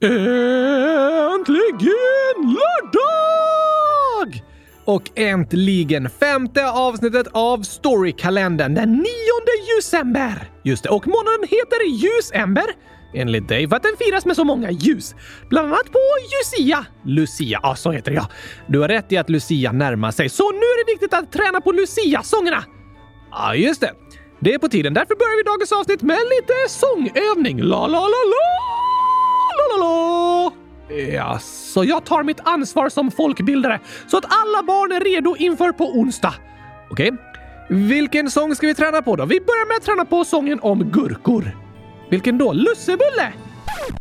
Äntligen lördag! Och äntligen femte avsnittet av Storykalendern den 9 december. Just det, och månaden heter Ljusember. Enligt dig för att den firas med så många ljus. Bland annat på Lucia. Lucia, ja så heter det ja. Du har rätt i att Lucia närmar sig, så nu är det viktigt att träna på Lucia-sångerna. Ja, just det. Det är på tiden. Därför börjar vi dagens avsnitt med lite sångövning. La, la, la, la, la. Ja, så jag tar mitt ansvar som folkbildare så att alla barn är redo inför på onsdag. Okej, vilken sång ska vi träna på då? Vi börjar med att träna på sången om gurkor. Vilken då? Lussebulle?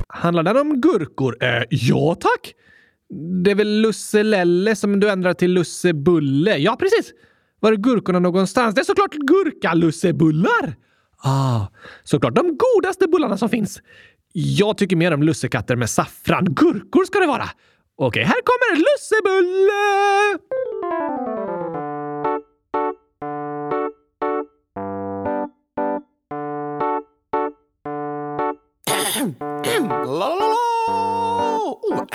Handlar den om gurkor? Eh, ja tack! Det är väl Lusselelle som du ändrar till Lussebulle? Ja, precis! Var är gurkorna någonstans? Det är såklart gurkalussebullar! Ah, såklart de godaste bullarna som finns. Jag tycker mer om lussekatter med saffran. Gurkor ska det vara! Okej, här kommer lussebulle! Oh.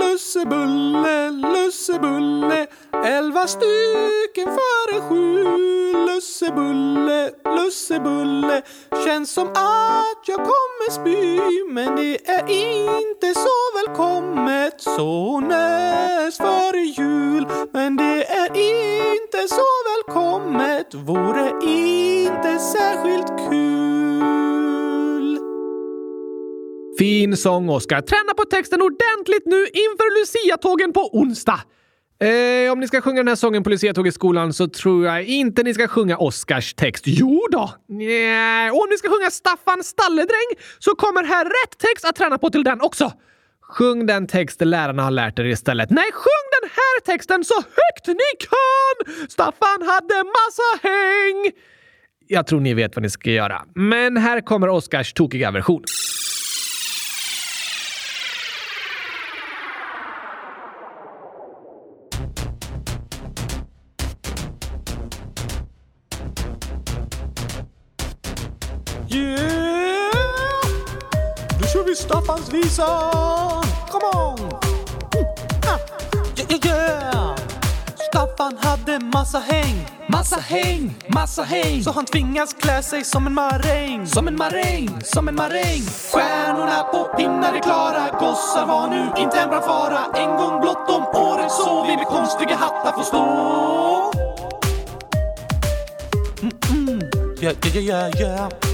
Lussebulle, lussebulle, elva stycken före sju. Lussebulle, lussebulle, känns som att jag kommer spy. Men det är inte så välkommet så näst före jul. Men det är inte så välkommet, vore inte särskilt kul. Fin sång, Oskar. Träna på texten ordentligt nu inför Lucia-tågen på onsdag. Eh, om ni ska sjunga den här sången på luciatåg i skolan så tror jag inte ni ska sjunga Oscars text. Jo då! Nej, och om ni ska sjunga Staffan Stalledräng så kommer här rätt text att träna på till den också. Sjung den text lärarna har lärt er istället. Nej, sjung den här texten så högt ni kan! Staffan hade massa häng! Jag tror ni vet vad ni ska göra. Men här kommer Oscars tokiga version. Yeah! Nu kör vi Staffans visa! Come on! Mm. Ah. Yeah, yeah! Staffan hade massa häng, massa häng, massa häng. Så han tvingas klä sig som en maräng, som en maräng, som en maräng. Stjärnorna på pinnar är klara, gossar var nu inte en fara. En gång blott om året så vi med konstiga hattar får stå. Mm-mm. Yeah, yeah, yeah, yeah.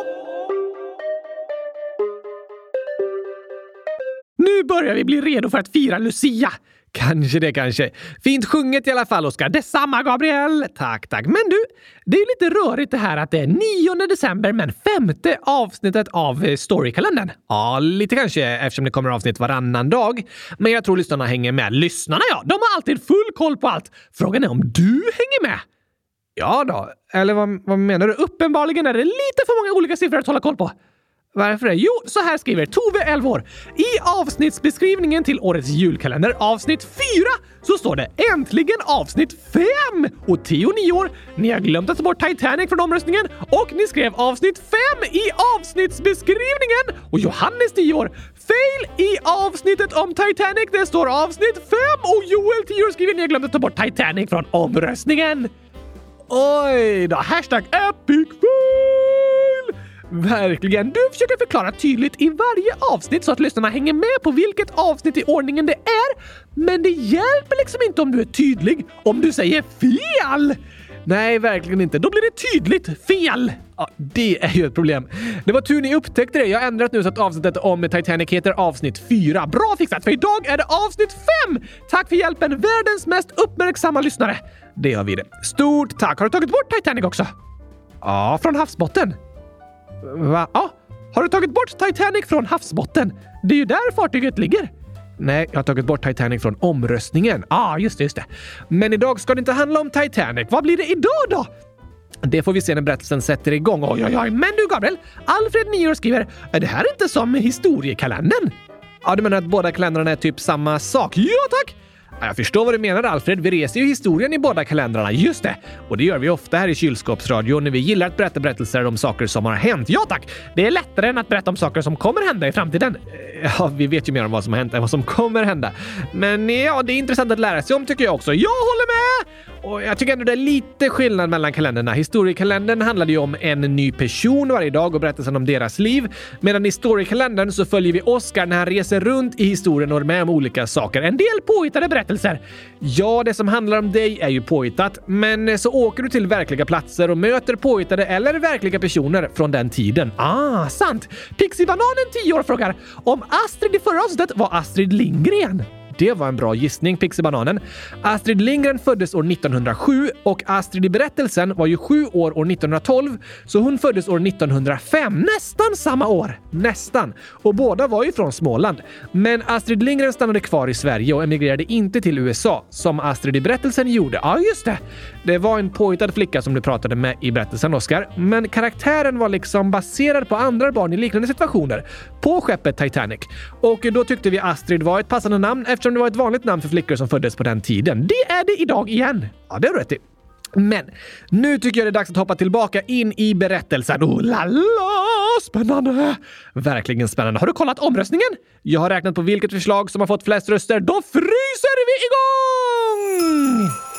Nu börjar vi bli redo för att fira Lucia. Kanske det kanske. Fint sjunget i alla fall, Oskar. Detsamma, Gabriel! Tack, tack. Men du, det är ju lite rörigt det här att det är 9 december men femte avsnittet av eh, Storykalendern. Ja, lite kanske eftersom det kommer avsnitt varannan dag. Men jag tror lyssnarna hänger med. Lyssnarna ja, de har alltid full koll på allt. Frågan är om du hänger med? Ja då. Eller vad, vad menar du? Uppenbarligen är det lite för många olika siffror att hålla koll på. Varför det? Jo, så här skriver Tove, 11 år. I avsnittsbeskrivningen till årets julkalender, avsnitt 4, så står det äntligen avsnitt 5! Och Theo, 9 år, ni har glömt att ta bort Titanic från omröstningen och ni skrev avsnitt 5 i avsnittsbeskrivningen! Och Johannes, 10 år, fail i avsnittet om Titanic, det står avsnitt 5 och Joel, 10 år, skriver ni har glömt att ta bort Titanic från omröstningen. Oj då, hashtag epic fail! Verkligen. Du försöker förklara tydligt i varje avsnitt så att lyssnarna hänger med på vilket avsnitt i ordningen det är. Men det hjälper liksom inte om du är tydlig om du säger fel! Nej, verkligen inte. Då blir det tydligt fel! Ja, det är ju ett problem. Det var tur ni upptäckte det. Jag har ändrat nu så att avsnittet om Titanic heter avsnitt 4. Bra fixat, för idag är det avsnitt 5! Tack för hjälpen, världens mest uppmärksamma lyssnare. Det har vi det. Stort tack! Har du tagit bort Titanic också? Ja, från havsbotten. Va? Ja, har du tagit bort Titanic från havsbotten? Det är ju där fartyget ligger. Nej, jag har tagit bort Titanic från omröstningen. Ja, ah, just det, just det. Men idag ska det inte handla om Titanic. Vad blir det idag då? Det får vi se när berättelsen sätter igång. Oj, oj, oj. Men du, Gabriel! Alfred, 9 år, skriver “Är det här inte som historiekalendern?” Ja, du menar att båda kalendrarna är typ samma sak? Ja, tack! Jag förstår vad du menar Alfred. Vi reser ju historien i båda kalendrarna. Just det! Och det gör vi ofta här i Kylskåpsradion när vi gillar att berätta berättelser om saker som har hänt. Ja tack! Det är lättare än att berätta om saker som kommer hända i framtiden. Eh, ja, vi vet ju mer om vad som har hänt än vad som kommer hända. Men ja, det är intressant att lära sig om tycker jag också. Jag håller med! Och jag tycker ändå det är lite skillnad mellan kalendrarna. Historiekalendern handlade ju om en ny person varje dag och berättelsen om deras liv. Medan i storykalendern så följer vi Oscar när han reser runt i historien och är med om olika saker. En del påhittade berättelser. Ja, det som handlar om dig är ju påhittat, men så åker du till verkliga platser och möter påhittade eller verkliga personer från den tiden. Ah, sant! Pixibananen10år frågar om Astrid i förra avsnittet var Astrid Lindgren. Det var en bra gissning, Pixibananen. Astrid Lindgren föddes år 1907 och Astrid i berättelsen var ju sju år år 1912, så hon föddes år 1905. Nästan samma år! Nästan! Och båda var ju från Småland. Men Astrid Lindgren stannade kvar i Sverige och emigrerade inte till USA, som Astrid i berättelsen gjorde. Ja, just det! Det var en påhittad flicka som du pratade med i berättelsen, Oscar. Men karaktären var liksom baserad på andra barn i liknande situationer på skeppet Titanic. Och då tyckte vi Astrid var ett passande namn eftersom det var ett vanligt namn för flickor som föddes på den tiden. Det är det idag igen. Ja, det har du rätt i. Men nu tycker jag det är dags att hoppa tillbaka in i berättelsen. Oh la la! Spännande! Verkligen spännande. Har du kollat omröstningen? Jag har räknat på vilket förslag som har fått flest röster. Då fryser vi igång!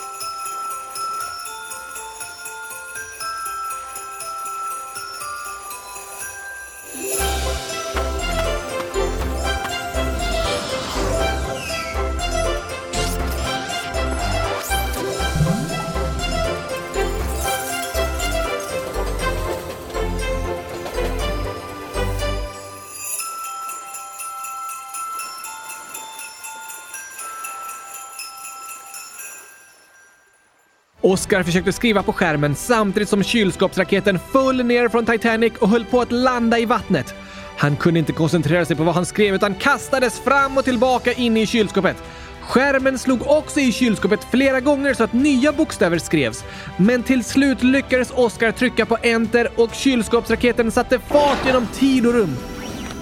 Oscar försökte skriva på skärmen samtidigt som kylskåpsraketen föll ner från Titanic och höll på att landa i vattnet. Han kunde inte koncentrera sig på vad han skrev utan kastades fram och tillbaka in i kylskåpet. Skärmen slog också i kylskåpet flera gånger så att nya bokstäver skrevs. Men till slut lyckades Oscar trycka på enter och kylskåpsraketen satte fart genom tid och rum.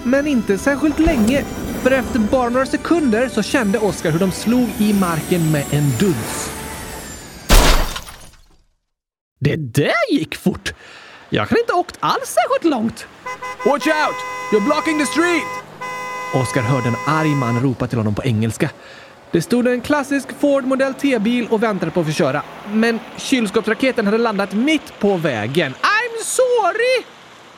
Men inte särskilt länge, för efter bara några sekunder så kände Oscar hur de slog i marken med en duns. Det där gick fort! Jag kan inte ha åkt alls särskilt långt. Watch out! You're blocking the street! Oskar hörde en arg man ropa till honom på engelska. Det stod en klassisk Ford Model T-bil och väntade på att få köra. Men kylskåpsraketen hade landat mitt på vägen. I'm sorry!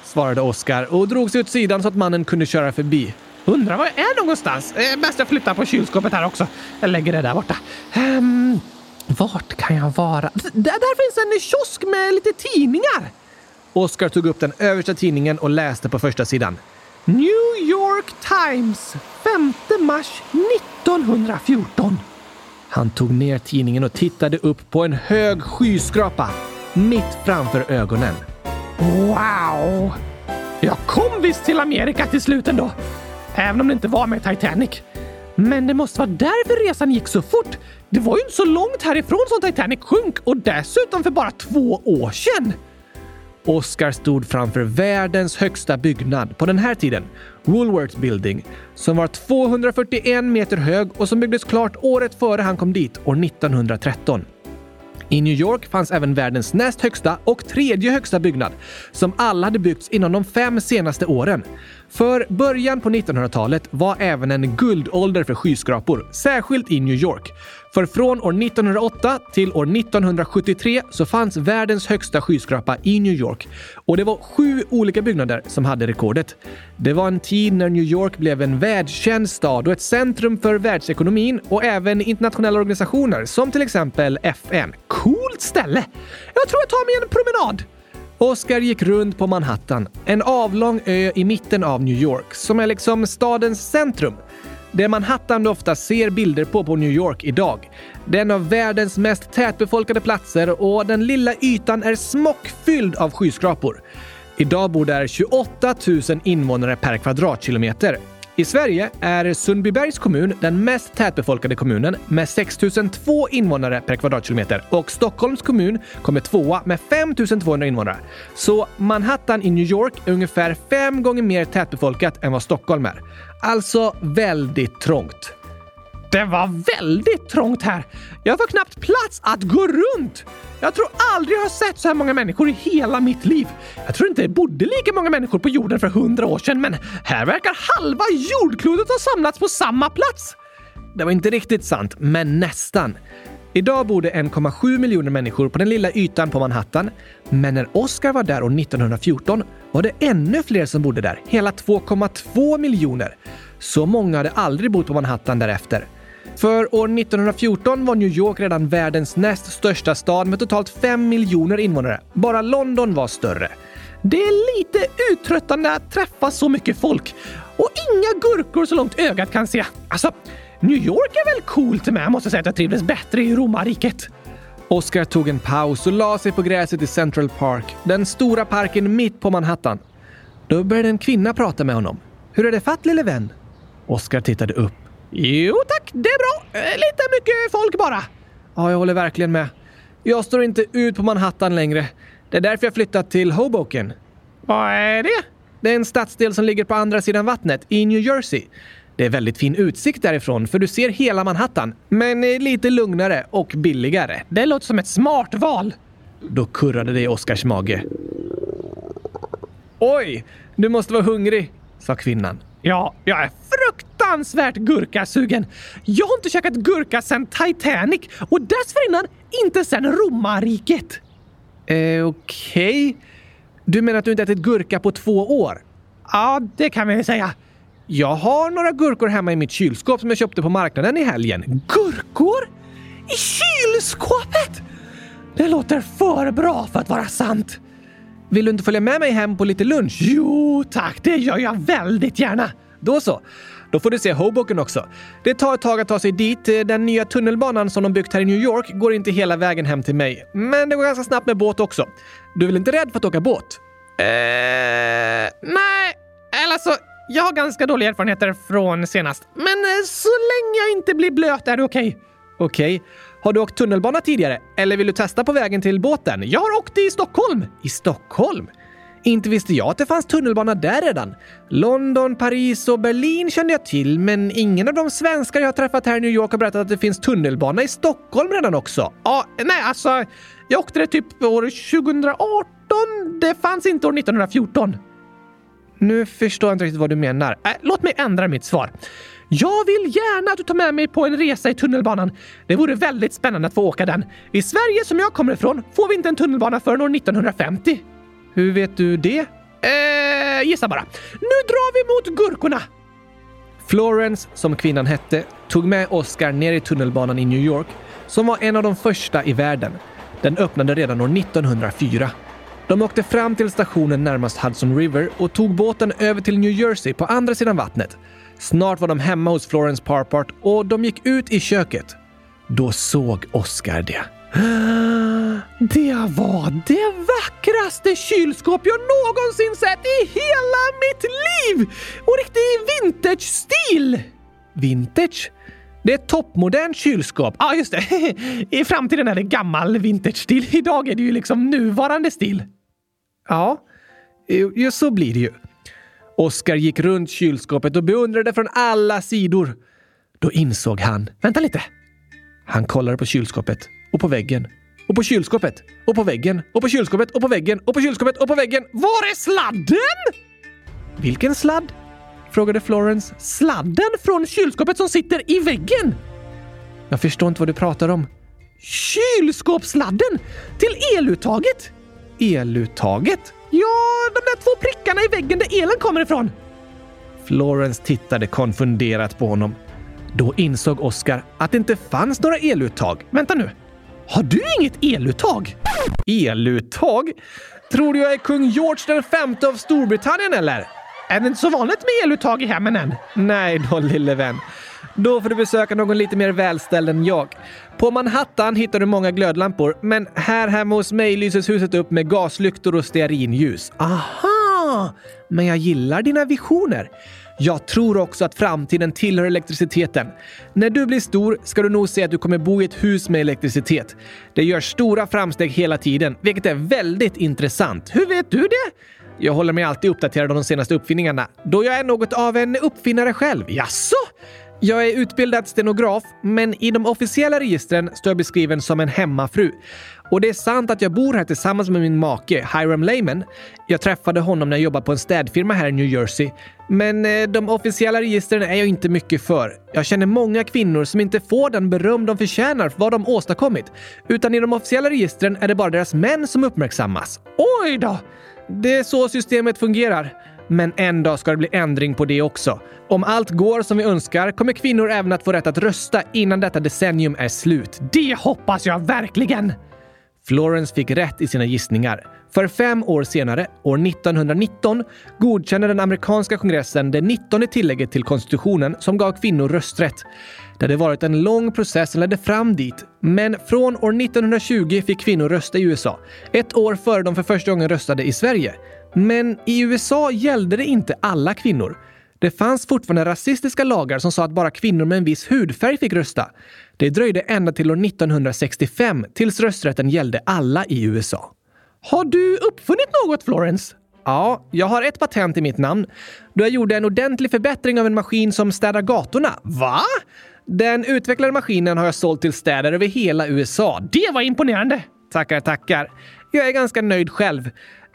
svarade Oskar och drog sig åt sidan så att mannen kunde köra förbi. Undrar var jag är någonstans? Eh, bäst jag flyttar på kylskåpet här också. Jag lägger det där borta. Um, vart kan jag vara? Där, där finns en kiosk med lite tidningar! Oscar tog upp den översta tidningen och läste på första sidan. New York Times, 5 mars 1914. Han tog ner tidningen och tittade upp på en hög skyskrapa mitt framför ögonen. Wow! Jag kom visst till Amerika till slut ändå. Även om det inte var med Titanic. Men det måste vara därför resan gick så fort. Det var ju inte så långt härifrån som Titanic sjönk och dessutom för bara två år sedan. Oscar stod framför världens högsta byggnad på den här tiden, Woolworth Building, som var 241 meter hög och som byggdes klart året före han kom dit, år 1913. I New York fanns även världens näst högsta och tredje högsta byggnad, som alla hade byggts inom de fem senaste åren. För början på 1900-talet var även en guldålder för skyskrapor, särskilt i New York. För från år 1908 till år 1973 så fanns världens högsta skyskrapa i New York. Och det var sju olika byggnader som hade rekordet. Det var en tid när New York blev en världskänd stad och ett centrum för världsekonomin och även internationella organisationer som till exempel FN. Coolt ställe! Jag tror jag tar mig en promenad! Oscar gick runt på Manhattan, en avlång ö i mitten av New York som är liksom stadens centrum. Det Manhattan du ofta ser bilder på på New York idag. Det är en av världens mest tätbefolkade platser och den lilla ytan är smockfylld av skyskrapor. Idag bor där 28 000 invånare per kvadratkilometer. I Sverige är Sundbybergs kommun den mest tätbefolkade kommunen med 6002 invånare per kvadratkilometer och Stockholms kommun kommer tvåa med 5200 invånare. Så Manhattan i New York är ungefär fem gånger mer tätbefolkat än vad Stockholm är. Alltså väldigt trångt. Det var väldigt trångt här. Jag får knappt plats att gå runt. Jag tror aldrig jag har sett så här många människor i hela mitt liv. Jag tror inte det bodde lika många människor på jorden för hundra år sedan, men här verkar halva jordklotet ha samlats på samma plats. Det var inte riktigt sant, men nästan. Idag bor det 1,7 miljoner människor på den lilla ytan på Manhattan. Men när Oscar var där år 1914 var det ännu fler som bodde där, hela 2,2 miljoner. Så många hade aldrig bott på Manhattan därefter. För år 1914 var New York redan världens näst största stad med totalt 5 miljoner invånare. Bara London var större. Det är lite uttröttande att träffa så mycket folk. Och inga gurkor så långt ögat kan se. Alltså, New York är väl coolt med. Jag måste säga att jag trivdes bättre i romarriket. Oscar tog en paus och la sig på gräset i Central Park, den stora parken mitt på Manhattan. Då började en kvinna prata med honom. Hur är det fatt lille vän? Oscar tittade upp. Jo tack, det är bra. Eh, lite mycket folk bara. Ja, jag håller verkligen med. Jag står inte ut på Manhattan längre. Det är därför jag flyttat till Hoboken. Vad är det? Det är en stadsdel som ligger på andra sidan vattnet, i New Jersey. Det är väldigt fin utsikt därifrån, för du ser hela Manhattan. Men lite lugnare och billigare. Det låter som ett smart val. Då kurrade det i Oscars mage. Oj, du måste vara hungrig, sa kvinnan. Ja, jag är fruktansvärt gurkasugen. Jag har inte käkat gurka sedan Titanic och dessförinnan inte sedan romarriket. Eh, okej. Okay. Du menar att du inte ätit gurka på två år? Ja, det kan vi säga. Jag har några gurkor hemma i mitt kylskåp som jag köpte på marknaden i helgen. Gurkor? I kylskåpet? Det låter för bra för att vara sant. Vill du inte följa med mig hem på lite lunch? Jo tack, det gör jag väldigt gärna. Då så. Då får du se Hoboken också. Det tar ett tag att ta sig dit. Den nya tunnelbanan som de byggt här i New York går inte hela vägen hem till mig. Men det går ganska snabbt med båt också. Du är väl inte rädd för att åka båt? Eh, nej, eller alltså, jag har ganska dåliga erfarenheter från senast. Men eh, så länge jag inte blir blöt är det okej. Okay. Okej. Okay. Har du åkt tunnelbana tidigare? Eller vill du testa på vägen till båten? Jag har åkt i Stockholm. I Stockholm? Inte visste jag att det fanns tunnelbana där redan. London, Paris och Berlin kände jag till, men ingen av de svenskar jag har träffat här i New York har berättat att det finns tunnelbana i Stockholm redan också. Ja, nej, alltså, jag åkte det typ år 2018. Det fanns inte år 1914. Nu förstår jag inte riktigt vad du menar. Äh, låt mig ändra mitt svar. Jag vill gärna att du tar med mig på en resa i tunnelbanan. Det vore väldigt spännande att få åka den. I Sverige, som jag kommer ifrån, får vi inte en tunnelbana förrän år 1950. Hur vet du det? Eh, gissa bara. Nu drar vi mot gurkorna! Florence, som kvinnan hette, tog med Oscar ner i tunnelbanan i New York, som var en av de första i världen. Den öppnade redan år 1904. De åkte fram till stationen närmast Hudson River och tog båten över till New Jersey på andra sidan vattnet. Snart var de hemma hos Florence Parpart och de gick ut i köket. Då såg Oscar det. Det var det vackraste kylskåp jag någonsin sett i hela mitt liv! Och riktig vintage-stil! Vintage? Det är ett toppmodernt kylskåp. Ja, ah, just det. I framtiden är det gammal vintage-stil. Idag är det ju liksom nuvarande stil. Ja, just så blir det ju. Oskar gick runt kylskåpet och beundrade från alla sidor. Då insåg han... Vänta lite! Han kollade på kylskåpet och på väggen och på kylskåpet och på väggen och på kylskåpet och på väggen och på kylskåpet och på väggen. Var är sladden? Vilken sladd? frågade Florence. Sladden från kylskåpet som sitter i väggen? Jag förstår inte vad du pratar om. Kylskåpssladden! Till eluttaget! Eluttaget? Ja, de där två prickarna i väggen där elen kommer ifrån. Florence tittade konfunderat på honom. Då insåg Oscar att det inte fanns några eluttag. Vänta nu. Har du inget eluttag? Eluttag? Tror du jag är kung George den femte av Storbritannien eller? Är det inte så vanligt med eluttag i hemmen än? Nej då, lille vän. Då får du besöka någon lite mer välställd än jag. På Manhattan hittar du många glödlampor, men här hemma hos mig lyses huset upp med gaslyktor och stearinljus. Aha! Men jag gillar dina visioner. Jag tror också att framtiden tillhör elektriciteten. När du blir stor ska du nog se att du kommer bo i ett hus med elektricitet. Det gör stora framsteg hela tiden, vilket är väldigt intressant. Hur vet du det? Jag håller mig alltid uppdaterad om de senaste uppfinningarna, då jag är något av en uppfinnare själv. Jaså? Jag är utbildad stenograf, men i de officiella registren står jag beskriven som en hemmafru. Och det är sant att jag bor här tillsammans med min make, Hiram Lehman. Jag träffade honom när jag jobbade på en städfirma här i New Jersey. Men eh, de officiella registren är jag inte mycket för. Jag känner många kvinnor som inte får den beröm de förtjänar för vad de åstadkommit. Utan i de officiella registren är det bara deras män som uppmärksammas. Oj då! Det är så systemet fungerar. Men en dag ska det bli ändring på det också. Om allt går som vi önskar kommer kvinnor även att få rätt att rösta innan detta decennium är slut. Det hoppas jag verkligen! Florence fick rätt i sina gissningar. För fem år senare, år 1919, godkände den amerikanska kongressen det 19 tillägget till konstitutionen som gav kvinnor rösträtt. Det hade varit en lång process som ledde fram dit, men från år 1920 fick kvinnor rösta i USA. Ett år före de för första gången röstade i Sverige. Men i USA gällde det inte alla kvinnor. Det fanns fortfarande rasistiska lagar som sa att bara kvinnor med en viss hudfärg fick rösta. Det dröjde ända till år 1965 tills rösträtten gällde alla i USA. Har du uppfunnit något, Florence? Ja, jag har ett patent i mitt namn. Då jag gjorde en ordentlig förbättring av en maskin som städar gatorna. Va? Den utvecklade maskinen har jag sålt till städer över hela USA. Det var imponerande! Tackar, tackar. Jag är ganska nöjd själv.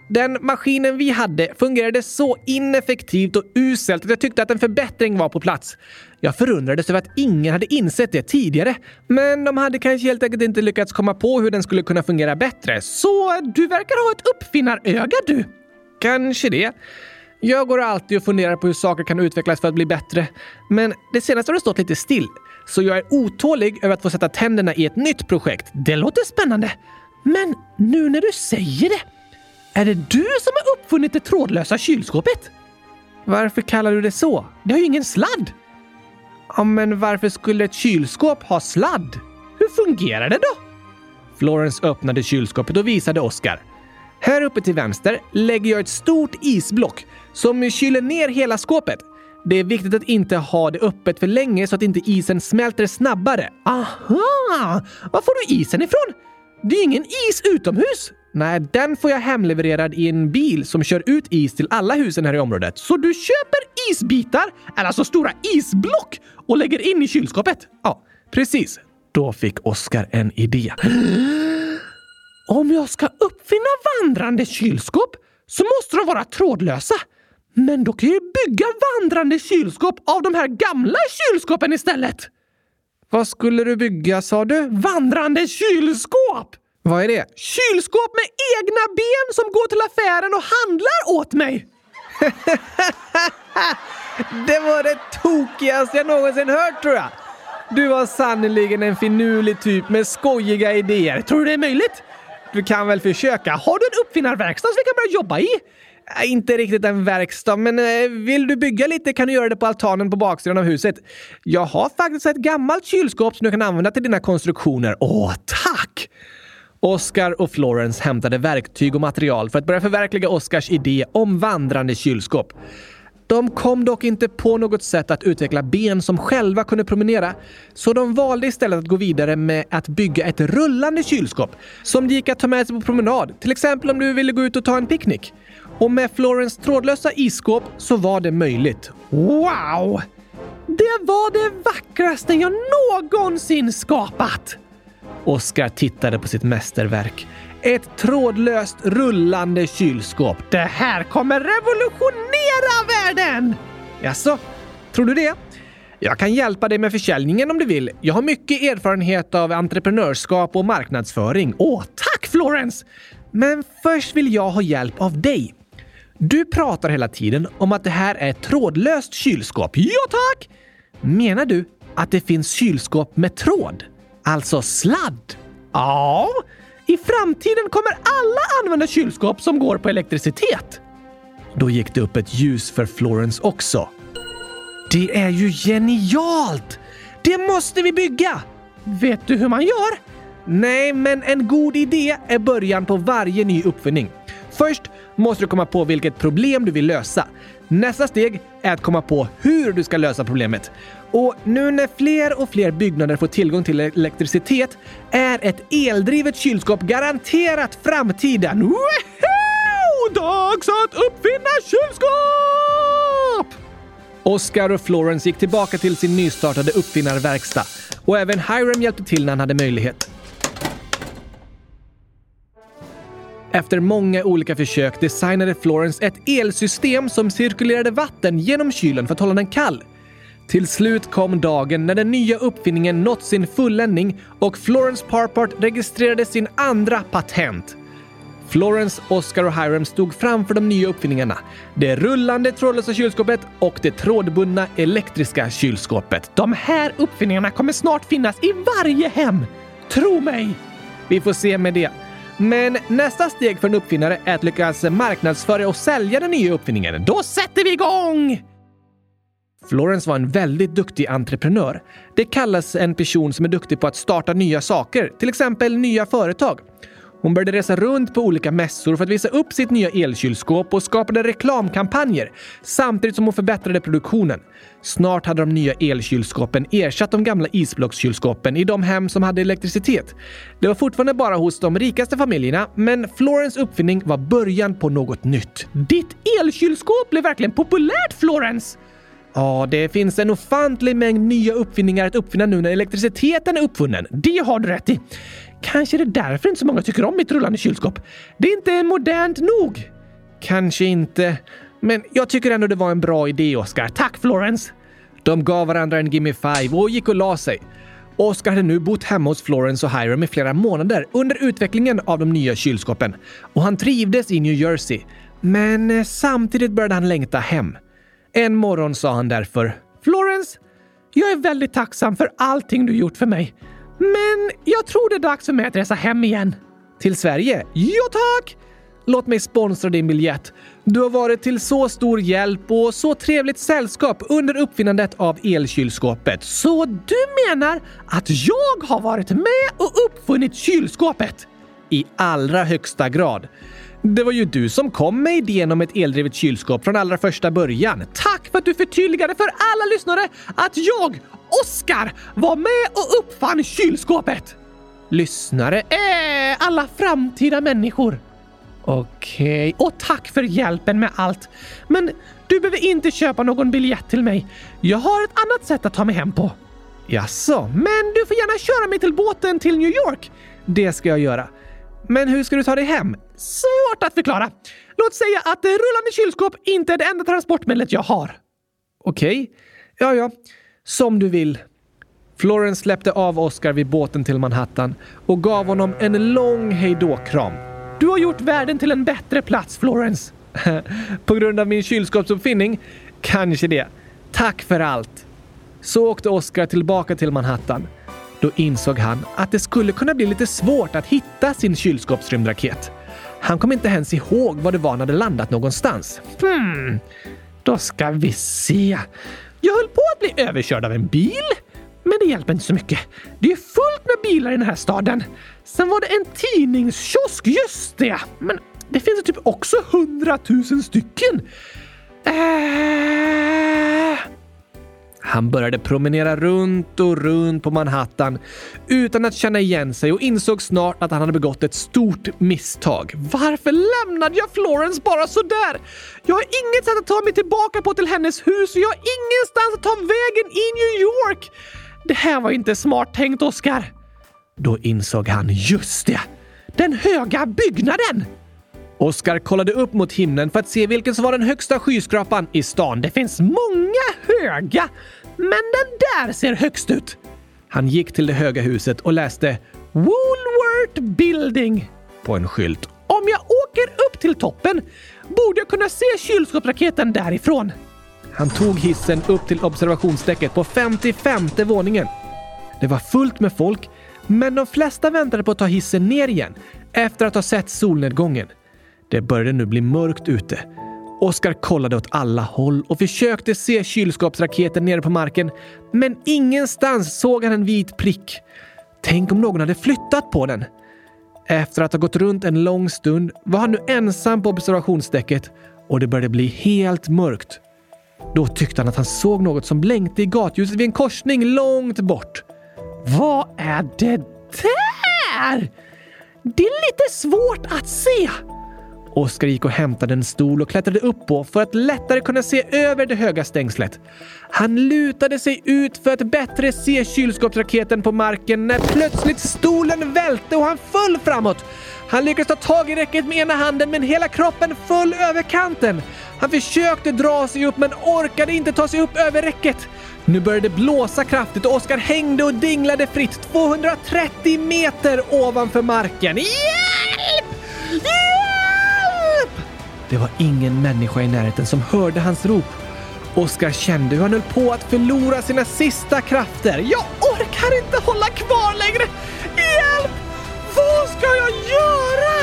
Den maskinen vi hade fungerade så ineffektivt och uselt att jag tyckte att en förbättring var på plats. Jag förundrades över att ingen hade insett det tidigare, men de hade kanske helt enkelt inte lyckats komma på hur den skulle kunna fungera bättre. Så du verkar ha ett uppfinnaröga du! Kanske det. Jag går alltid och funderar på hur saker kan utvecklas för att bli bättre. Men det senaste har det stått lite still. Så jag är otålig över att få sätta tänderna i ett nytt projekt. Det låter spännande. Men nu när du säger det är det du som har uppfunnit det trådlösa kylskåpet? Varför kallar du det så? Det har ju ingen sladd. Ja, men varför skulle ett kylskåp ha sladd? Hur fungerar det då? Florence öppnade kylskåpet och visade Oscar. Här uppe till vänster lägger jag ett stort isblock som kyler ner hela skåpet. Det är viktigt att inte ha det öppet för länge så att inte isen smälter snabbare. Aha! Var får du isen ifrån? Det är ingen is utomhus. Nej, den får jag hemlevererad i en bil som kör ut is till alla husen här i området. Så du köper isbitar, eller alltså stora isblock, och lägger in i kylskåpet? Ja, precis. Då fick Oskar en idé. Om jag ska uppfinna vandrande kylskåp så måste de vara trådlösa. Men då kan jag bygga vandrande kylskåp av de här gamla kylskåpen istället. Vad skulle du bygga sa du? Vandrande kylskåp! Vad är det? Kylskåp med egna ben som går till affären och handlar åt mig! det var det tokigaste jag någonsin hört tror jag! Du var sannerligen en finurlig typ med skojiga idéer. Tror du det är möjligt? Du kan väl försöka? Har du en uppfinnarverkstad som vi kan börja jobba i? Äh, inte riktigt en verkstad, men äh, vill du bygga lite kan du göra det på altanen på baksidan av huset. Jag har faktiskt ett gammalt kylskåp som du kan använda till dina konstruktioner. Åh, tack! Oscar och Florence hämtade verktyg och material för att börja förverkliga Oscars idé om vandrande kylskåp. De kom dock inte på något sätt att utveckla ben som själva kunde promenera, så de valde istället att gå vidare med att bygga ett rullande kylskåp som det gick att ta med sig på promenad, till exempel om du ville gå ut och ta en picknick. Och med Florence trådlösa isskåp så var det möjligt. Wow! Det var det vackraste jag någonsin skapat! Oscar tittade på sitt mästerverk. Ett trådlöst rullande kylskåp. Det här kommer revolutionera världen! Jaså, tror du det? Jag kan hjälpa dig med försäljningen om du vill. Jag har mycket erfarenhet av entreprenörskap och marknadsföring. Åh, tack Florence! Men först vill jag ha hjälp av dig. Du pratar hela tiden om att det här är ett trådlöst kylskåp. Ja, tack! Menar du att det finns kylskåp med tråd? Alltså sladd? Ja, i framtiden kommer alla använda kylskåp som går på elektricitet. Då gick det upp ett ljus för Florence också. Det är ju genialt! Det måste vi bygga! Vet du hur man gör? Nej, men en god idé är början på varje ny uppfinning. Först måste du komma på vilket problem du vill lösa. Nästa steg är att komma på hur du ska lösa problemet. Och nu när fler och fler byggnader får tillgång till elektricitet är ett eldrivet kylskåp garanterat framtiden. Woho! Dags att uppfinna kylskåp! Oscar och Florence gick tillbaka till sin nystartade uppfinnarverkstad och även Hiram hjälpte till när han hade möjlighet. Efter många olika försök designade Florence ett elsystem som cirkulerade vatten genom kylen för att hålla den kall. Till slut kom dagen när den nya uppfinningen nått sin fulländning och Florence Parpart registrerade sin andra patent. Florence, Oscar och Hiram stod framför de nya uppfinningarna. Det rullande trådlösa kylskåpet och det trådbundna elektriska kylskåpet. De här uppfinningarna kommer snart finnas i varje hem. Tro mig! Vi får se med det. Men nästa steg för en uppfinnare är att lyckas marknadsföra och sälja den nya uppfinningen. Då sätter vi igång! Florence var en väldigt duktig entreprenör. Det kallas en person som är duktig på att starta nya saker, till exempel nya företag. Hon började resa runt på olika mässor för att visa upp sitt nya elkylskåp och skapade reklamkampanjer samtidigt som hon förbättrade produktionen. Snart hade de nya elkylskåpen ersatt de gamla isblockskylskåpen i de hem som hade elektricitet. Det var fortfarande bara hos de rikaste familjerna, men Florence uppfinning var början på något nytt. Ditt elkylskåp blev verkligen populärt, Florence! Ja, det finns en ofantlig mängd nya uppfinningar att uppfinna nu när elektriciteten är uppfunnen. Det har du rätt i. Kanske är det därför inte så många tycker om mitt rullande kylskåp. Det är inte modernt nog. Kanske inte. Men jag tycker ändå det var en bra idé, Oscar. Tack, Florence! De gav varandra en gimme five och gick och la sig. Oscar hade nu bott hemma hos Florence och Hiram i flera månader under utvecklingen av de nya kylskåpen och han trivdes i New Jersey. Men eh, samtidigt började han längta hem. En morgon sa han därför Florence, jag är väldigt tacksam för allting du gjort för mig. Men jag tror det är dags för mig att resa hem igen. Till Sverige? Ja tack! Låt mig sponsra din biljett. Du har varit till så stor hjälp och så trevligt sällskap under uppfinnandet av elkylskåpet. Så du menar att jag har varit med och uppfunnit kylskåpet? I allra högsta grad. Det var ju du som kom med idén om ett eldrivet kylskåp från allra första början. Tack för att du förtydligade för alla lyssnare att jag, Oskar, var med och uppfann kylskåpet. Lyssnare är alla framtida människor. Okej, okay. och tack för hjälpen med allt. Men du behöver inte köpa någon biljett till mig. Jag har ett annat sätt att ta mig hem på. Jaså, men du får gärna köra mig till båten till New York. Det ska jag göra. Men hur ska du ta dig hem? Svårt att förklara. Låt säga att rullande kylskåp inte är det enda transportmedlet jag har. Okej. Okay. Ja, ja. Som du vill. Florence släppte av Oscar vid båten till Manhattan och gav honom en lång hejdå-kram. Du har gjort världen till en bättre plats, Florence. På grund av min kylskåpsuppfinning? Kanske det. Tack för allt. Så åkte Oscar tillbaka till Manhattan. Då insåg han att det skulle kunna bli lite svårt att hitta sin kylskåpsrymdraket. Han kom inte ens ihåg var det var han hade landat någonstans. Hmm, då ska vi se. Jag höll på att bli överkörd av en bil, men det hjälper inte så mycket. Det är fullt med bilar i den här staden. Sen var det en tidningskiosk, just det! Men det finns typ också hundratusen stycken. Äh... Han började promenera runt och runt på Manhattan utan att känna igen sig och insåg snart att han hade begått ett stort misstag. Varför lämnade jag Florence bara sådär? Jag har inget sätt att ta mig tillbaka på till hennes hus och jag har ingenstans att ta vägen i New York. Det här var inte smart tänkt, Oscar. Då insåg han, just det, den höga byggnaden! Oskar kollade upp mot himlen för att se vilken som var den högsta skyskrapan i stan. Det finns många höga, men den där ser högst ut. Han gick till det höga huset och läste Woolworth Building på en skylt. Om jag åker upp till toppen borde jag kunna se kylskåpsraketen därifrån. Han tog hissen upp till observationsdäcket på 55 våningen. Det var fullt med folk, men de flesta väntade på att ta hissen ner igen efter att ha sett solnedgången. Det började nu bli mörkt ute. Oskar kollade åt alla håll och försökte se kylskåpsraketen nere på marken, men ingenstans såg han en vit prick. Tänk om någon hade flyttat på den? Efter att ha gått runt en lång stund var han nu ensam på observationsdäcket och det började bli helt mörkt. Då tyckte han att han såg något som blänkte i gatljuset vid en korsning långt bort. Vad är det där? Det är lite svårt att se. Oskar gick och hämtade en stol och klättrade upp på för att lättare kunna se över det höga stängslet. Han lutade sig ut för att bättre se kylskåpsraketen på marken när plötsligt stolen välte och han föll framåt. Han lyckades ta tag i räcket med ena handen men hela kroppen föll över kanten. Han försökte dra sig upp men orkade inte ta sig upp över räcket. Nu började det blåsa kraftigt och Oskar hängde och dinglade fritt 230 meter ovanför marken. Hjälp! Det var ingen människa i närheten som hörde hans rop. Oskar kände hur han höll på att förlora sina sista krafter. Jag orkar inte hålla kvar längre! Hjälp! Vad ska jag göra?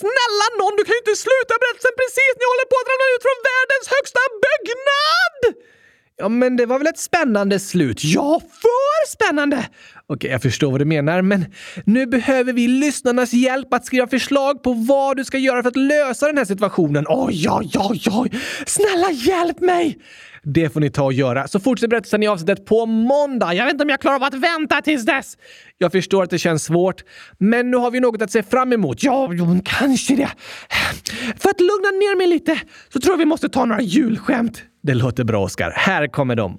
Snälla någon, du kan ju inte sluta berättelsen precis när jag håller på att ramla ut från världens högsta byggnad! Ja, men det var väl ett spännande slut? Ja, för spännande! Okej, jag förstår vad du menar, men nu behöver vi lyssnarnas hjälp att skriva förslag på vad du ska göra för att lösa den här situationen. Oj, oj, oj, oj! Snälla hjälp mig! Det får ni ta och göra. Så fortsätt berättelsen i avsnittet på måndag. Jag vet inte om jag klarar av att vänta tills dess. Jag förstår att det känns svårt, men nu har vi något att se fram emot. Ja, jo, kanske det. För att lugna ner mig lite så tror jag vi måste ta några julskämt. Det låter bra, Oskar. Här kommer de.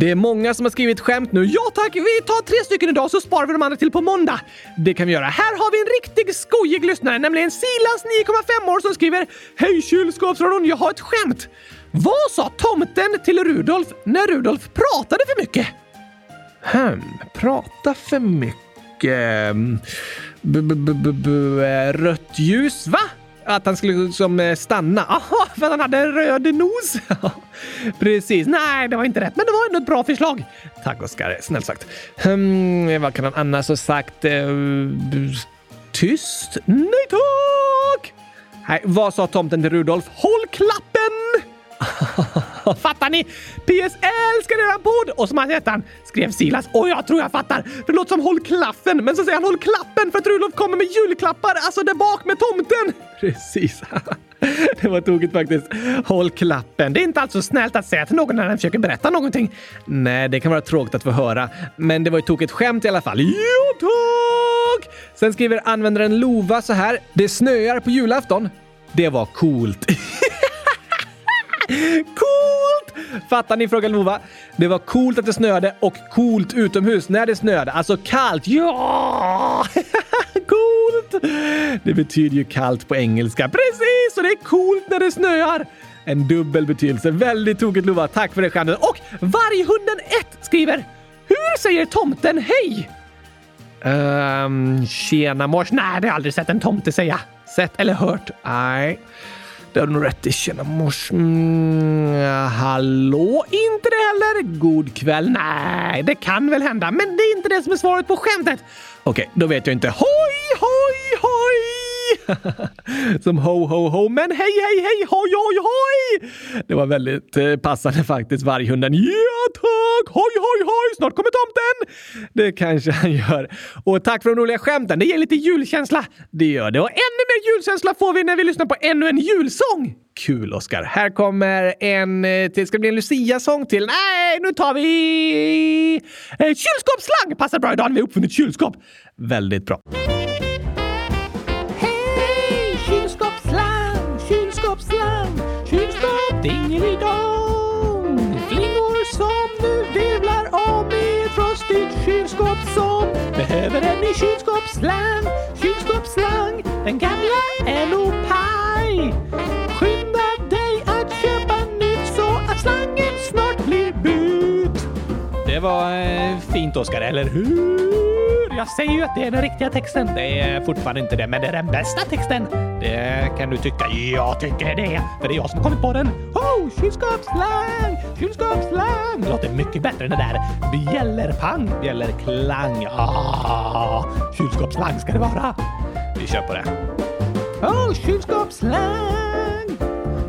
Det är många som har skrivit skämt nu. Ja tack, vi tar tre stycken idag så sparar vi de andra till på måndag. Det kan vi göra. Här har vi en riktig skojig lyssnare, nämligen Silas 9,5 år som skriver Hej kylskåpsradion, jag har ett skämt. Vad sa tomten till Rudolf när Rudolf pratade för mycket? Hmm, prata för mycket... Mm, b -b -b -b rött ljus, va? Att han skulle liksom eh, stanna. Aha, för att han hade en röd nos. Precis. Nej, det var inte rätt, men det var ändå ett bra förslag. Tack Oskar, snällt sagt. Hmm, vad kan han annars ha sagt? Eh, tyst? Nej tack! Nej, vad sa tomten till Rudolf? Håll klappen! fattar ni? PS älskar eran podd! Och som han heter han, skrev Silas. Och jag tror jag fattar. Det låter som håll klaffen, men så säger han håll klappen för att Rudolf kommer med julklappar, alltså där bak med tomten. Precis. Det var tokigt faktiskt. Håll klappen. Det är inte alls så snällt att säga till någon när den försöker berätta någonting. Nej, det kan vara tråkigt att få höra. Men det var ju tokigt skämt i alla fall. Jo tack! Sen skriver användaren Lova så här. Det snöar på julafton. Det var coolt. Coolt! Fattar ni? frågan Lova. Det var coolt att det snöade och coolt utomhus när det snöade. Alltså kallt. Ja! coolt! Det betyder ju kallt på engelska. Precis! Och det är coolt när det snöar. En dubbel betydelse. Väldigt tokigt Lova. Tack för det Stjärnorna Och Varghunden 1 skriver Hur säger tomten hej? Um, tjena mors. Nej, det har jag aldrig sett en tomte säga. Sett eller hört? Nej. Det har du nog rätt i. Tjena mors. Mm, hallå? Inte det heller? God kväll? Nej, det kan väl hända, men det är inte det som är svaret på skämtet. Okej, då vet jag inte. Hoj, hoj, hoj! Som ho, ho, ho, men hej, hej, hej, hoj, hoj, hoj! Det var väldigt eh, passande faktiskt, varghunden. Yeah! Dag! hoj, hoj, hoj, snart kommer tomten! Det kanske han gör. Och tack för de roliga skämten, det ger lite julkänsla. Det gör det. Och ännu mer julkänsla får vi när vi lyssnar på ännu en julsång. Kul, Oskar. Här kommer en eh, till. Ska det bli en Lucia-sång till? Nej, nu tar vi... Eh, kylskåpsslang! Passar bra idag när vi har uppfunnit kylskåp. Väldigt bra. Över en ny kylskåpsslang, kylskåpsslang, den gamla LO-paj. Skynda dig att köpa nytt så att slangen snart blir bytt. Det var eh, fint Oskar, eller hur? Jag säger ju att det är den riktiga texten. Det är fortfarande inte det, men det är den bästa texten. Det kan du tycka. Jag tycker det, för det är jag som har kommit på den. Oh, kylskåpsslang! Kylskåpsslang! Det låter mycket bättre än det där bjällerpang, bjällerklang. Ah, kylskåpsslang ska det vara. Vi kör på det. Oh, kylskåpsslang!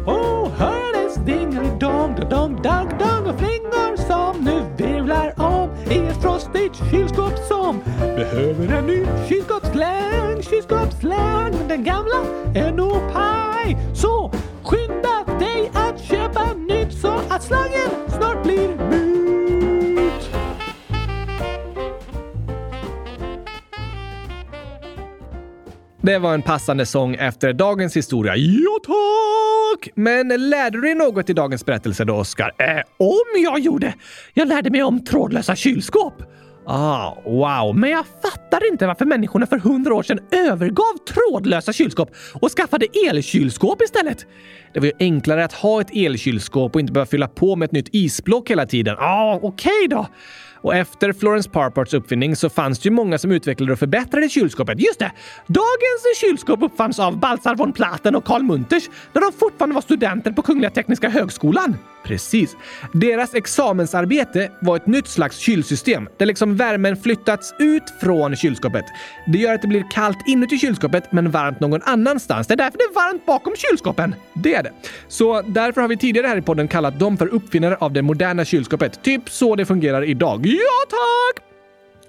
Oh, hördes dingelidong, dong, dong, dong och flingor som nu virvlar om i ett frostigt kylskåp som behöver en ny kylskåpsslang, kylskåpsslang. Den gamla är nog paj. Så skynda dig att köpa nytt så att slangen snart blir mut. Det var en passande sång efter dagens historia. Ja, tack! Men lärde du dig något i dagens berättelse då, Oskar? Äh, om jag gjorde? Jag lärde mig om trådlösa kylskåp. Ah, wow, men jag fattar inte varför människorna för hundra år sedan övergav trådlösa kylskåp och skaffade elkylskåp istället. Det var ju enklare att ha ett elkylskåp och inte behöva fylla på med ett nytt isblock hela tiden. Ja, ah, okej okay då. Och efter Florence Parparts uppfinning så fanns det ju många som utvecklade och förbättrade kylskåpet. Just det! Dagens kylskåp uppfanns av Baltzar von Platen och Karl Munters när de fortfarande var studenter på Kungliga Tekniska Högskolan. Precis. Deras examensarbete var ett nytt slags kylsystem där liksom värmen flyttats ut från kylskåpet. Det gör att det blir kallt inuti kylskåpet men varmt någon annanstans. Det är därför det är varmt bakom kylskåpen. Det är det. Så därför har vi tidigare här i podden kallat dem för uppfinnare av det moderna kylskåpet. Typ så det fungerar idag. Ja, tack!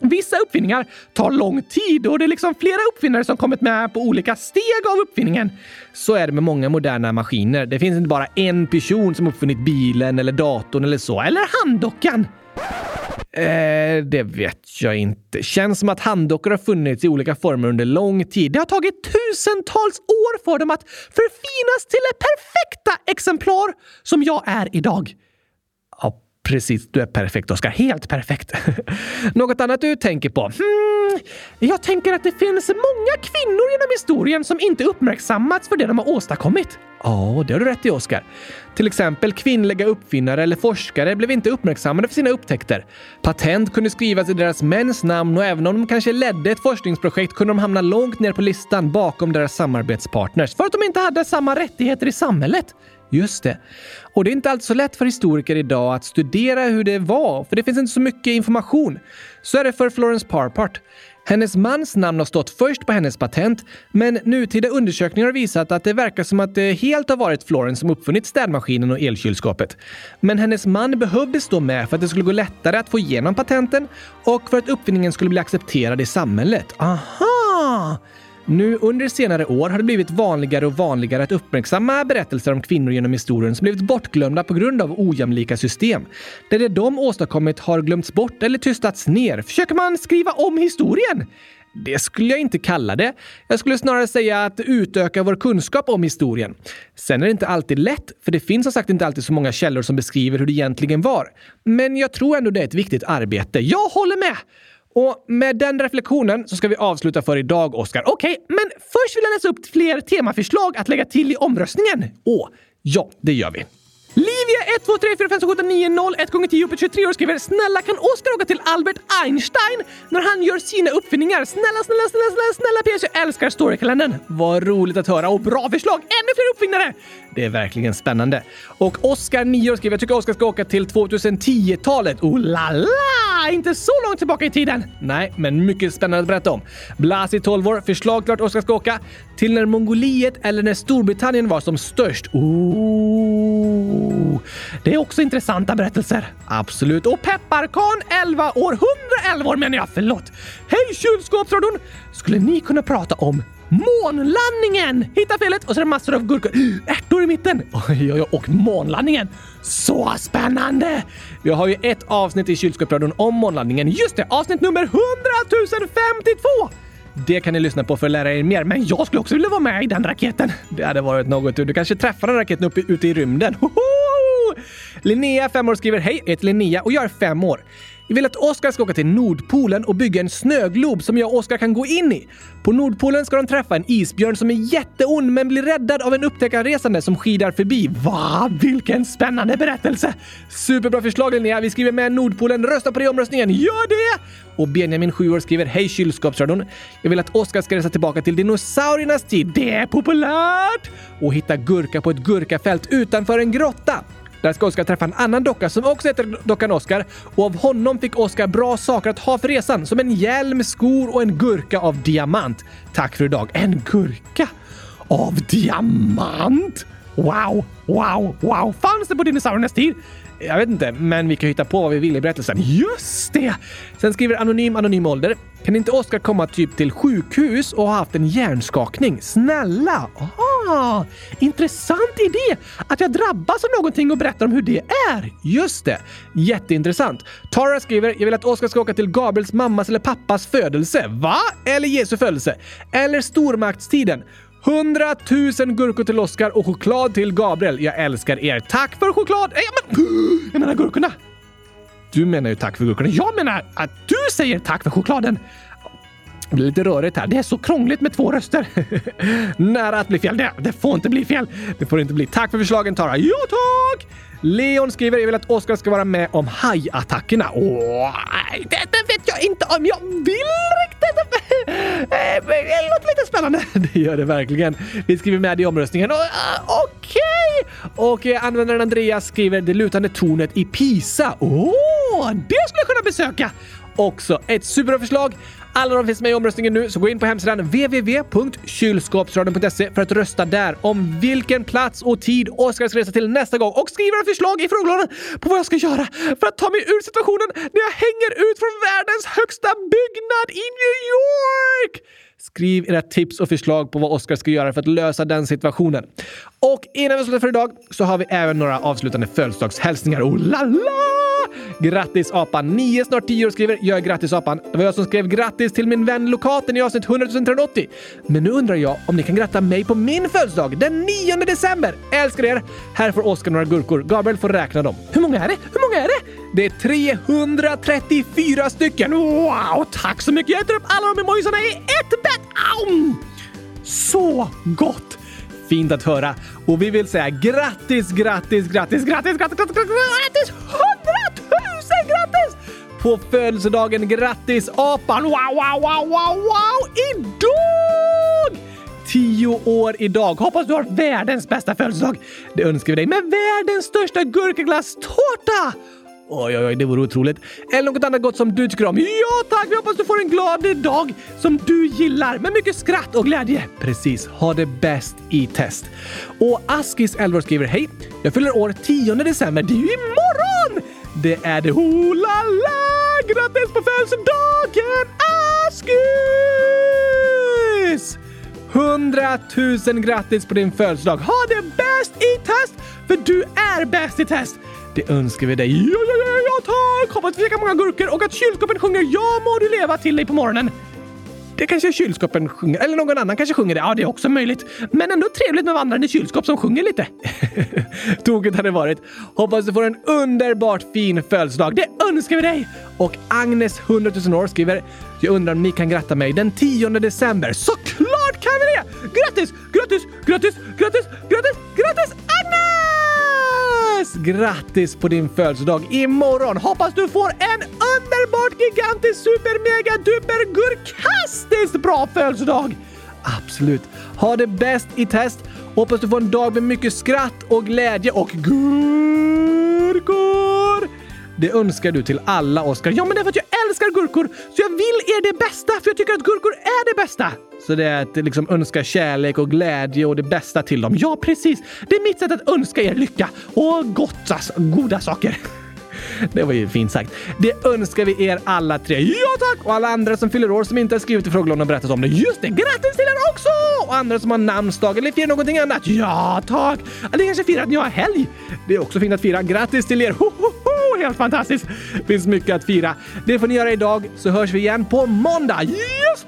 Vissa uppfinningar tar lång tid och det är liksom flera uppfinnare som kommit med på olika steg av uppfinningen. Så är det med många moderna maskiner. Det finns inte bara en person som uppfunnit bilen eller datorn eller så, eller handdockan. Eh, det vet jag inte. Känns som att handdockor har funnits i olika former under lång tid. Det har tagit tusentals år för dem att förfinas till det perfekta exemplar som jag är idag. Precis, du är perfekt Oskar. Helt perfekt. Något annat du tänker på? Hmm, jag tänker att det finns många kvinnor genom historien som inte uppmärksammats för det de har åstadkommit. Ja, det har du rätt i Oskar. Till exempel kvinnliga uppfinnare eller forskare blev inte uppmärksammade för sina upptäckter. Patent kunde skrivas i deras mäns namn och även om de kanske ledde ett forskningsprojekt kunde de hamna långt ner på listan bakom deras samarbetspartners för att de inte hade samma rättigheter i samhället. Just det. Och det är inte alltid så lätt för historiker idag att studera hur det var, för det finns inte så mycket information. Så är det för Florence Parpart. Hennes mans namn har stått först på hennes patent, men nutida undersökningar har visat att det verkar som att det helt har varit Florence som uppfunnit städmaskinen och elkylskåpet. Men hennes man behövdes då med för att det skulle gå lättare att få igenom patenten och för att uppfinningen skulle bli accepterad i samhället. Aha! Nu under senare år har det blivit vanligare och vanligare att uppmärksamma berättelser om kvinnor genom historien som blivit bortglömda på grund av ojämlika system. Där det de åstadkommit har glömts bort eller tystats ner. Försöker man skriva om historien? Det skulle jag inte kalla det. Jag skulle snarare säga att utöka vår kunskap om historien. Sen är det inte alltid lätt, för det finns som sagt inte alltid så många källor som beskriver hur det egentligen var. Men jag tror ändå det är ett viktigt arbete. Jag håller med! Och med den reflektionen så ska vi avsluta för idag, Oskar. Okej, okay, men först vill jag läsa upp fler temaförslag att lägga till i omröstningen. Åh, ja, det gör vi. Livia 1, 2, 3, 4, 5, 6, 7, 9, 0, 1 gånger 10 upp 23 år skriver “Snälla kan Oskar åka till Albert Einstein när han gör sina uppfinningar? Snälla, snälla, snälla, snälla, snälla PS, jag älskar Storykalendern!” Vad roligt att höra och bra förslag! Ännu fler uppfinnare! Det är verkligen spännande. Och Oskar, 9 år, skriver “Jag tycker Oskar ska åka till 2010-talet. Oh la la! Inte så långt tillbaka i tiden! Nej, men mycket spännande att berätta om. Blasi, 12 år. Förslag klart Oskar ska åka till när Mongoliet eller när Storbritannien var som störst. Oh. Det är också intressanta berättelser. Absolut. Och Pepparkan, 11 år. 111 år menar jag, förlåt. Hej kylskåpsradion! Skulle ni kunna prata om månlandningen! Hitta felet och så är det massor av gurkor. Ärtor i mitten. Oj, oj, och månlandningen. Så spännande! Vi har ju ett avsnitt i kylskåpsradion om månlandningen. Just det, avsnitt nummer 100 052! Det kan ni lyssna på för att lära er mer, men jag skulle också vilja vara med i den raketen. Det hade varit något. Du kanske träffar den raketen uppe ute i rymden. Hoho! Linnea, fem år, skriver Hej, jag heter Linnea och jag är fem år. Jag vill att Oskar ska åka till Nordpolen och bygga en snöglob som jag och Oskar kan gå in i. På Nordpolen ska de träffa en isbjörn som är jätteond men blir räddad av en upptäckarresande som skidar förbi. Va? Vilken spännande berättelse! Superbra förslag Linnea! Vi skriver med Nordpolen. Rösta på det i omröstningen. Gör det! Och Benjamin, 7 år, skriver Hej kylskåpsradion. Jag vill att Oskar ska resa tillbaka till dinosauriernas tid. Det är populärt! Och hitta gurka på ett gurkafält utanför en grotta. Där ska Oskar träffa en annan docka som också heter dockan Oskar och av honom fick Oskar bra saker att ha för resan som en hjälm, skor och en gurka av diamant. Tack för idag. En gurka av diamant? Wow, wow, wow! Fanns det på dinosauriernas tid? Jag vet inte, men vi kan hitta på vad vi vill i berättelsen. Just det! Sen skriver Anonym Anonym Ålder. Kan inte Oskar komma typ till sjukhus och ha haft en hjärnskakning? Snälla! Ah, intressant idé! Att jag drabbas av någonting och berättar om hur det är. Just det! Jätteintressant. Tara skriver “Jag vill att Oskar ska åka till Gabriels mammas eller pappas födelse.” Va? Eller Jesu födelse? Eller stormaktstiden? 100 000 gurkor till Oskar och choklad till Gabriel. Jag älskar er. Tack för choklad! Eh, Nej, men, jag menar gurkorna. Du menar ju tack för gurkorna. Jag menar att du säger tack för chokladen. Det blir lite rörigt här. Det är så krångligt med två röster. Nära att bli fel. Det, det får inte bli fel. Det får inte bli. Tack för förslagen Tara. Ja, tack! Leon skriver jag vill att Oskar ska vara med om hajattackerna. Åh, det, det vet jag inte om jag vill riktigt. Eh, det låter lite spännande. Det gör det verkligen. Vi skriver med i omröstningen. Eh, okej! Okay. Och eh, användaren Andreas skriver det lutande tornet i Pisa. Åh, oh, det skulle jag kunna besöka! Också ett superbra förslag. Alla de finns med i omröstningen nu, så gå in på hemsidan www.kylskåpsradion.se för att rösta där om vilken plats och tid Oskar ska resa till nästa gång och skriva ett förslag i frågelådan på vad jag ska göra för att ta mig ur situationen när jag hänger ut från världens högsta byggnad i New York! Skriv era tips och förslag på vad Oskar ska göra för att lösa den situationen. Och innan vi slutar för idag så har vi även några avslutande födelsedagshälsningar. Oh la la! Grattis apan! 9 snart 10 år skriver “Jag är grattis apan”. Det var jag som skrev grattis till min vän Lokaten i avsnitt 100 380. Men nu undrar jag om ni kan gratta mig på min födelsedag den 9 december. Älskar er! Här får Oskar några gurkor. Gabriel får räkna dem. Hur många är det? Hur många är det? Det är 334 stycken! Wow! Tack så mycket! Jag äter upp alla de emojisarna i ett bett! Au! Så gott! Fint att höra. Och vi vill säga grattis, grattis, grattis, grattis, grattis, grattis, grattis! Hundratusen grattis! På födelsedagen. Grattis apan! Wow, wow, wow, wow, wow! Idag! Tio år idag. Hoppas du har världens bästa födelsedag. Det önskar vi dig med världens största gurkaglasstårta! Oj, oj, oj, det vore otroligt. Eller något annat gott som du tycker om. Ja tack! Vi hoppas du får en glad dag som du gillar med mycket skratt och glädje. Precis. Ha det bäst i test. Och Askis 11 skriver Hej! Jag fyller år 10 december. Det är ju imorgon! Det är det. Oh la la! Grattis på födelsedagen Askis! 100 000 grattis på din födelsedag! Ha det bäst i test! För du är bäst i test! Det önskar vi dig. Ja, ja, ja, ja tack! Hoppas vi käkar många gurkor och att kylskåpen sjunger Ja må du leva till dig på morgonen. Det kanske kylskåpen sjunger, eller någon annan kanske sjunger det. Ja, det är också möjligt. Men ändå trevligt med vandrande kylskåp som sjunger lite. Tokigt hade det varit. Hoppas du får en underbart fin födelsedag. Det önskar vi dig! Och Agnes, 100 000 år, skriver “Jag undrar om ni kan gratta mig den 10 december?” Såklart kan vi det! Grattis, grattis, grattis, grattis, grattis, grattis Agnes! Grattis på din födelsedag imorgon! Hoppas du får en underbart gigantisk super mega duper gurkastiskt bra födelsedag! Absolut. Ha det bäst i test. Hoppas du får en dag med mycket skratt och glädje och gurkor! Det önskar du till alla, Oskar. Ja, men det är för att jag älskar gurkor, så jag vill er det bästa, för jag tycker att gurkor är det bästa. Så det är att liksom önska kärlek och glädje och det bästa till dem. Ja, precis. Det är mitt sätt att önska er lycka och gottas alltså, goda saker. Det var ju fint sagt. Det önskar vi er alla tre. Ja tack! Och alla andra som fyller år som inte har skrivit i frågelådan och berättat om det. Just det! Grattis till er också! Och andra som har namnsdag eller firar någonting annat. Ja tack! Eller kanske firar att ni har helg. Det är också fint att fira. Grattis till er! Ho, ho, ho! Helt fantastiskt! Det Finns mycket att fira. Det får ni göra idag så hörs vi igen på måndag. Yes!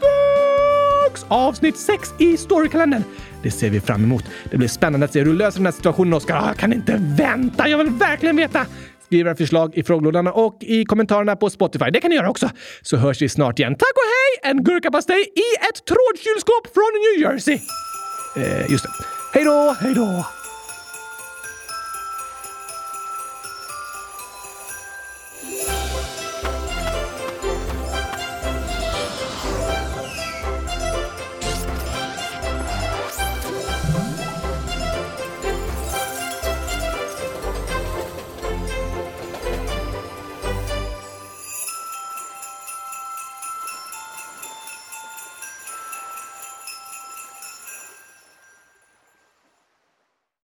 Avsnitt 6 i Storykalendern. Det ser vi fram emot. Det blir spännande att se hur du löser den här situationen, Oskar. Ah, jag kan inte vänta! Jag vill verkligen veta! Skriv era förslag i frågelådan och i kommentarerna på Spotify. Det kan ni göra också. Så hörs vi snart igen. Tack och hej! En gurkapastej i ett trådkylskåp från New Jersey. Eh, just det. Hej då, hej då!